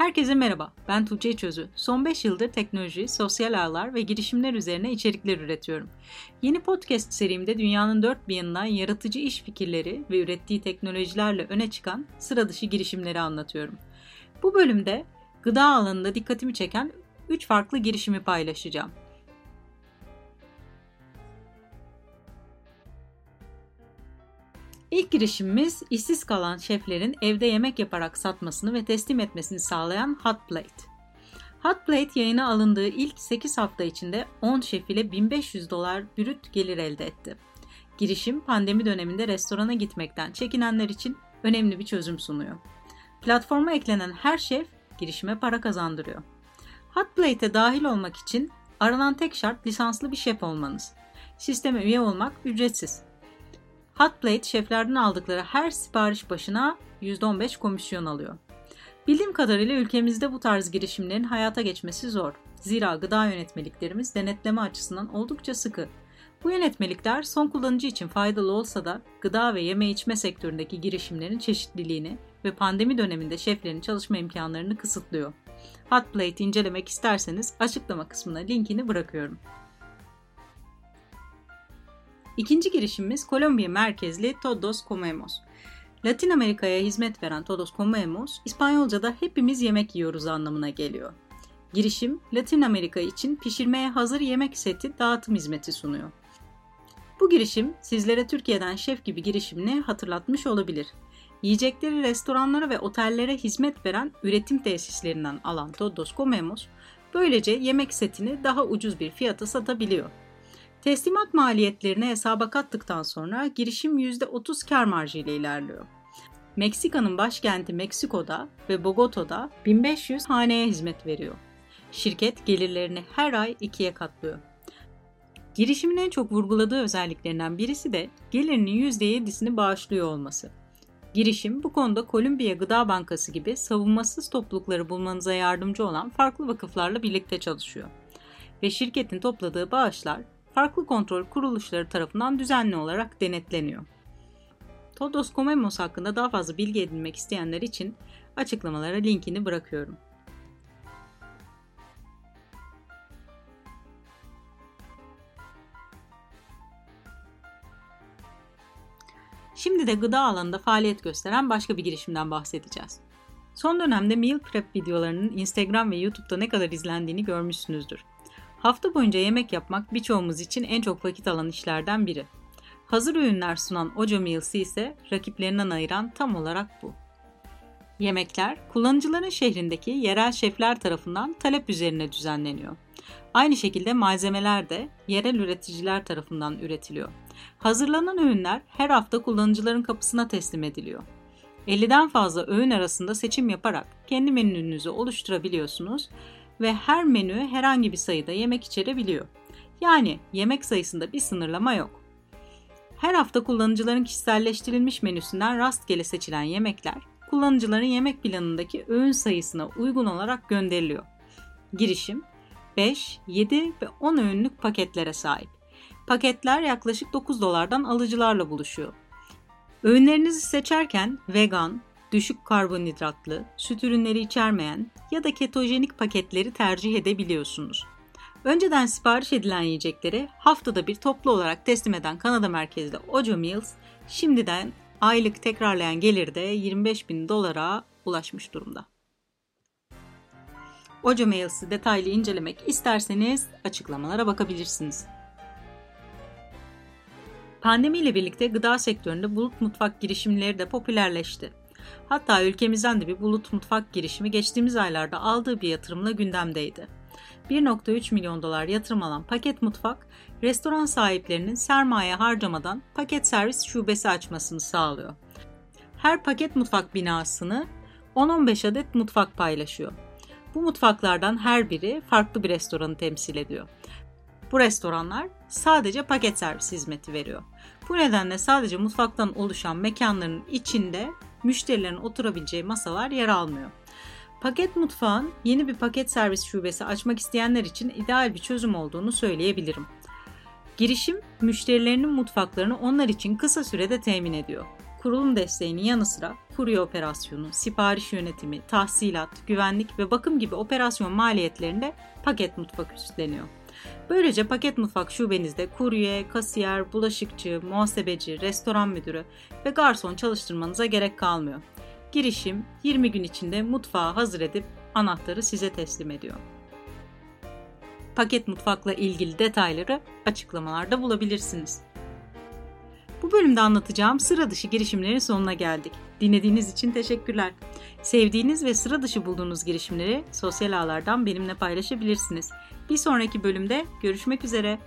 Herkese merhaba, ben Tuğçe Çözü. Son 5 yıldır teknoloji, sosyal ağlar ve girişimler üzerine içerikler üretiyorum. Yeni podcast serimde dünyanın dört bir yanından yaratıcı iş fikirleri ve ürettiği teknolojilerle öne çıkan sıra dışı girişimleri anlatıyorum. Bu bölümde gıda alanında dikkatimi çeken 3 farklı girişimi paylaşacağım. İlk girişimimiz işsiz kalan şeflerin evde yemek yaparak satmasını ve teslim etmesini sağlayan Hot Plate. Hot Plate yayına alındığı ilk 8 hafta içinde 10 şef ile 1500 dolar brüt gelir elde etti. Girişim pandemi döneminde restorana gitmekten çekinenler için önemli bir çözüm sunuyor. Platforma eklenen her şef girişime para kazandırıyor. Hot Plate'e dahil olmak için aranan tek şart lisanslı bir şef olmanız. Sisteme üye olmak ücretsiz. Hotplate şeflerden aldıkları her sipariş başına %15 komisyon alıyor. Bildiğim kadarıyla ülkemizde bu tarz girişimlerin hayata geçmesi zor. Zira gıda yönetmeliklerimiz denetleme açısından oldukça sıkı. Bu yönetmelikler son kullanıcı için faydalı olsa da gıda ve yeme içme sektöründeki girişimlerin çeşitliliğini ve pandemi döneminde şeflerin çalışma imkanlarını kısıtlıyor. Hotplate incelemek isterseniz açıklama kısmına linkini bırakıyorum. İkinci girişimimiz Kolombiya merkezli Todos Comemos. Latin Amerika'ya hizmet veren Todos Comemos, İspanyolca'da hepimiz yemek yiyoruz anlamına geliyor. Girişim, Latin Amerika için pişirmeye hazır yemek seti dağıtım hizmeti sunuyor. Bu girişim sizlere Türkiye'den şef gibi girişimini hatırlatmış olabilir. Yiyecekleri restoranlara ve otellere hizmet veren üretim tesislerinden alan Todos Comemos, böylece yemek setini daha ucuz bir fiyata satabiliyor. Teslimat maliyetlerini hesaba kattıktan sonra girişim %30 kar marjı ile ilerliyor. Meksika'nın başkenti Meksiko'da ve Bogota'da 1500 haneye hizmet veriyor. Şirket gelirlerini her ay ikiye katlıyor. Girişimin en çok vurguladığı özelliklerinden birisi de gelirinin %7'sini bağışlıyor olması. Girişim bu konuda Kolombiya Gıda Bankası gibi savunmasız toplulukları bulmanıza yardımcı olan farklı vakıflarla birlikte çalışıyor. Ve şirketin topladığı bağışlar farklı kontrol kuruluşları tarafından düzenli olarak denetleniyor. Todos Comemos hakkında daha fazla bilgi edinmek isteyenler için açıklamalara linkini bırakıyorum. Şimdi de gıda alanında faaliyet gösteren başka bir girişimden bahsedeceğiz. Son dönemde meal prep videolarının Instagram ve YouTube'da ne kadar izlendiğini görmüşsünüzdür. Hafta boyunca yemek yapmak birçoğumuz için en çok vakit alan işlerden biri. Hazır ürünler sunan Ojo Meals'ı ise rakiplerinden ayıran tam olarak bu. Yemekler, kullanıcıların şehrindeki yerel şefler tarafından talep üzerine düzenleniyor. Aynı şekilde malzemeler de yerel üreticiler tarafından üretiliyor. Hazırlanan öğünler her hafta kullanıcıların kapısına teslim ediliyor. 50'den fazla öğün arasında seçim yaparak kendi menünüzü oluşturabiliyorsunuz ve her menü herhangi bir sayıda yemek içerebiliyor. Yani yemek sayısında bir sınırlama yok. Her hafta kullanıcıların kişiselleştirilmiş menüsünden rastgele seçilen yemekler, kullanıcıların yemek planındaki öğün sayısına uygun olarak gönderiliyor. Girişim 5, 7 ve 10 öğünlük paketlere sahip. Paketler yaklaşık 9 dolardan alıcılarla buluşuyor. Öğünlerinizi seçerken vegan, düşük karbonhidratlı, süt ürünleri içermeyen ya da ketojenik paketleri tercih edebiliyorsunuz. Önceden sipariş edilen yiyecekleri haftada bir toplu olarak teslim eden Kanada merkezli Ojo Meals şimdiden aylık tekrarlayan gelirde 25 bin dolara ulaşmış durumda. Ojo Meals'ı detaylı incelemek isterseniz açıklamalara bakabilirsiniz. Pandemiyle birlikte gıda sektöründe bulut mutfak girişimleri de popülerleşti. Hatta ülkemizden de bir bulut mutfak girişimi geçtiğimiz aylarda aldığı bir yatırımla gündemdeydi. 1.3 milyon dolar yatırım alan Paket Mutfak, restoran sahiplerinin sermaye harcamadan paket servis şubesi açmasını sağlıyor. Her paket mutfak binasını 10-15 adet mutfak paylaşıyor. Bu mutfaklardan her biri farklı bir restoranı temsil ediyor. Bu restoranlar sadece paket servis hizmeti veriyor. Bu nedenle sadece mutfaktan oluşan mekanların içinde müşterilerin oturabileceği masalar yer almıyor. Paket mutfağın yeni bir paket servis şubesi açmak isteyenler için ideal bir çözüm olduğunu söyleyebilirim. Girişim, müşterilerinin mutfaklarını onlar için kısa sürede temin ediyor. Kurulum desteğinin yanı sıra kurye operasyonu, sipariş yönetimi, tahsilat, güvenlik ve bakım gibi operasyon maliyetlerinde paket mutfak üstleniyor. Böylece paket mutfak şubenizde kurye, kasiyer, bulaşıkçı, muhasebeci, restoran müdürü ve garson çalıştırmanıza gerek kalmıyor. Girişim 20 gün içinde mutfağı hazır edip anahtarı size teslim ediyor. Paket mutfakla ilgili detayları açıklamalarda bulabilirsiniz. Bu bölümde anlatacağım sıra dışı girişimlerin sonuna geldik. Dinlediğiniz için teşekkürler. Sevdiğiniz ve sıra dışı bulduğunuz girişimleri sosyal ağlardan benimle paylaşabilirsiniz. Bir sonraki bölümde görüşmek üzere.